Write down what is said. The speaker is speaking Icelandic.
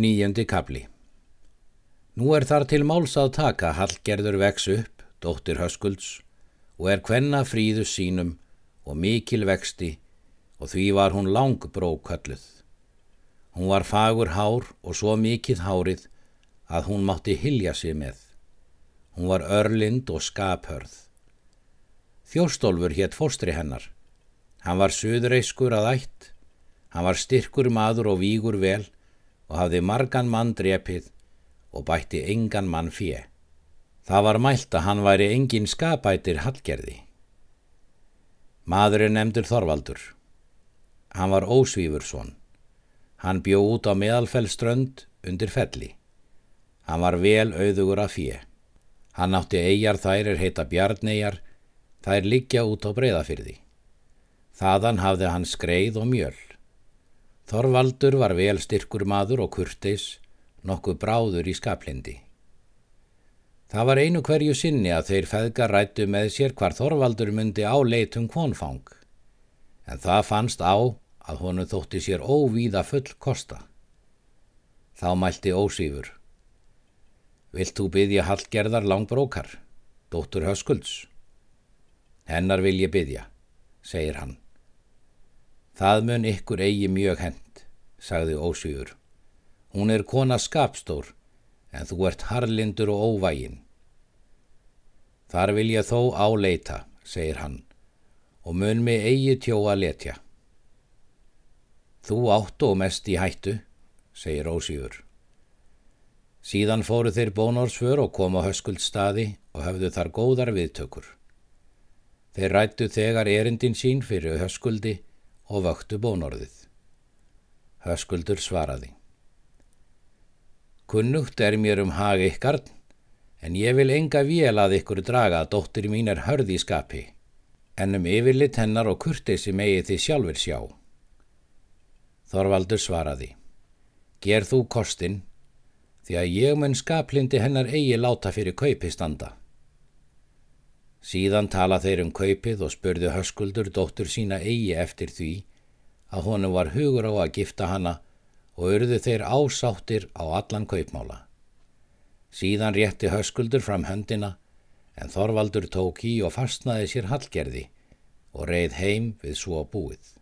Nýjöndi kapli Nú er þar til máls að taka Hallgerður vex upp, dóttir Höskulds, og er kvenna fríðus sínum og mikil vexti og því var hún langbrók kölluð. Hún var fagur hár og svo mikið hárið að hún mátti hilja sig með. Hún var örlind og skaphörð. Þjóstólfur hétt fóstri hennar. Hann var söðreiskur að ætt, hann var styrkur maður og vígur vel og hafði margan mann drepið og bætti engan mann fjö. Það var mælt að hann væri engin skapætir hallgerði. Maðurinn nefndur Þorvaldur. Hann var ósvífursson. Hann bjó út á meðalfellströnd undir felli. Hann var vel auðugur af fjö. Hann átti eigjar þær er heita bjarnegjar, þær liggja út á breyðafyrði. Þaðan hafði hann skreið og mjöl. Þorvaldur var vel styrkur maður og kurtis, nokkuð bráður í skaplindi. Það var einu hverju sinni að þeir feðgar rættu með sér hvar Þorvaldur myndi á leitum kvonfang, en það fannst á að honu þótti sér óvíða full kosta. Þá mælti ósýfur. Vilt þú byggja Hallgerðar langbrókar, dóttur Höskulds? Hennar vil ég byggja, segir hann. Það mun ykkur eigi mjög hend, sagði ósýfur. Hún er kona skapstór, en þú ert harlindur og óvægin. Þar vil ég þó áleita, segir hann, og mun mig eigi tjó að letja. Þú átt og mest í hættu, segir ósýfur. Síðan fóru þeir bónorsför og koma höskuld staði og höfðu þar góðar viðtökur. Þeir rættu þegar erindin sín fyrir höskuldi og vöktu bónorðið. Höskuldur svaraði. Kunnugt er mér um hag ykkar, en ég vil enga vél að ykkur draga að dóttir mín er hörð í skapi, en um yfirlit hennar og kurtesi megi þið sjálfur sjá. Þorvaldur svaraði. Ger þú kostin, því að ég mun skaplindi hennar eigi láta fyrir kaupi standa. Síðan tala þeir um kaupið og spurðu höskuldur dóttur sína eigi eftir því að honum var hugur á að gifta hana og urðu þeir ásáttir á allan kaupmála. Síðan rétti höskuldur fram höndina en Þorvaldur tók í og fastnaði sér hallgerði og reið heim við svo búið.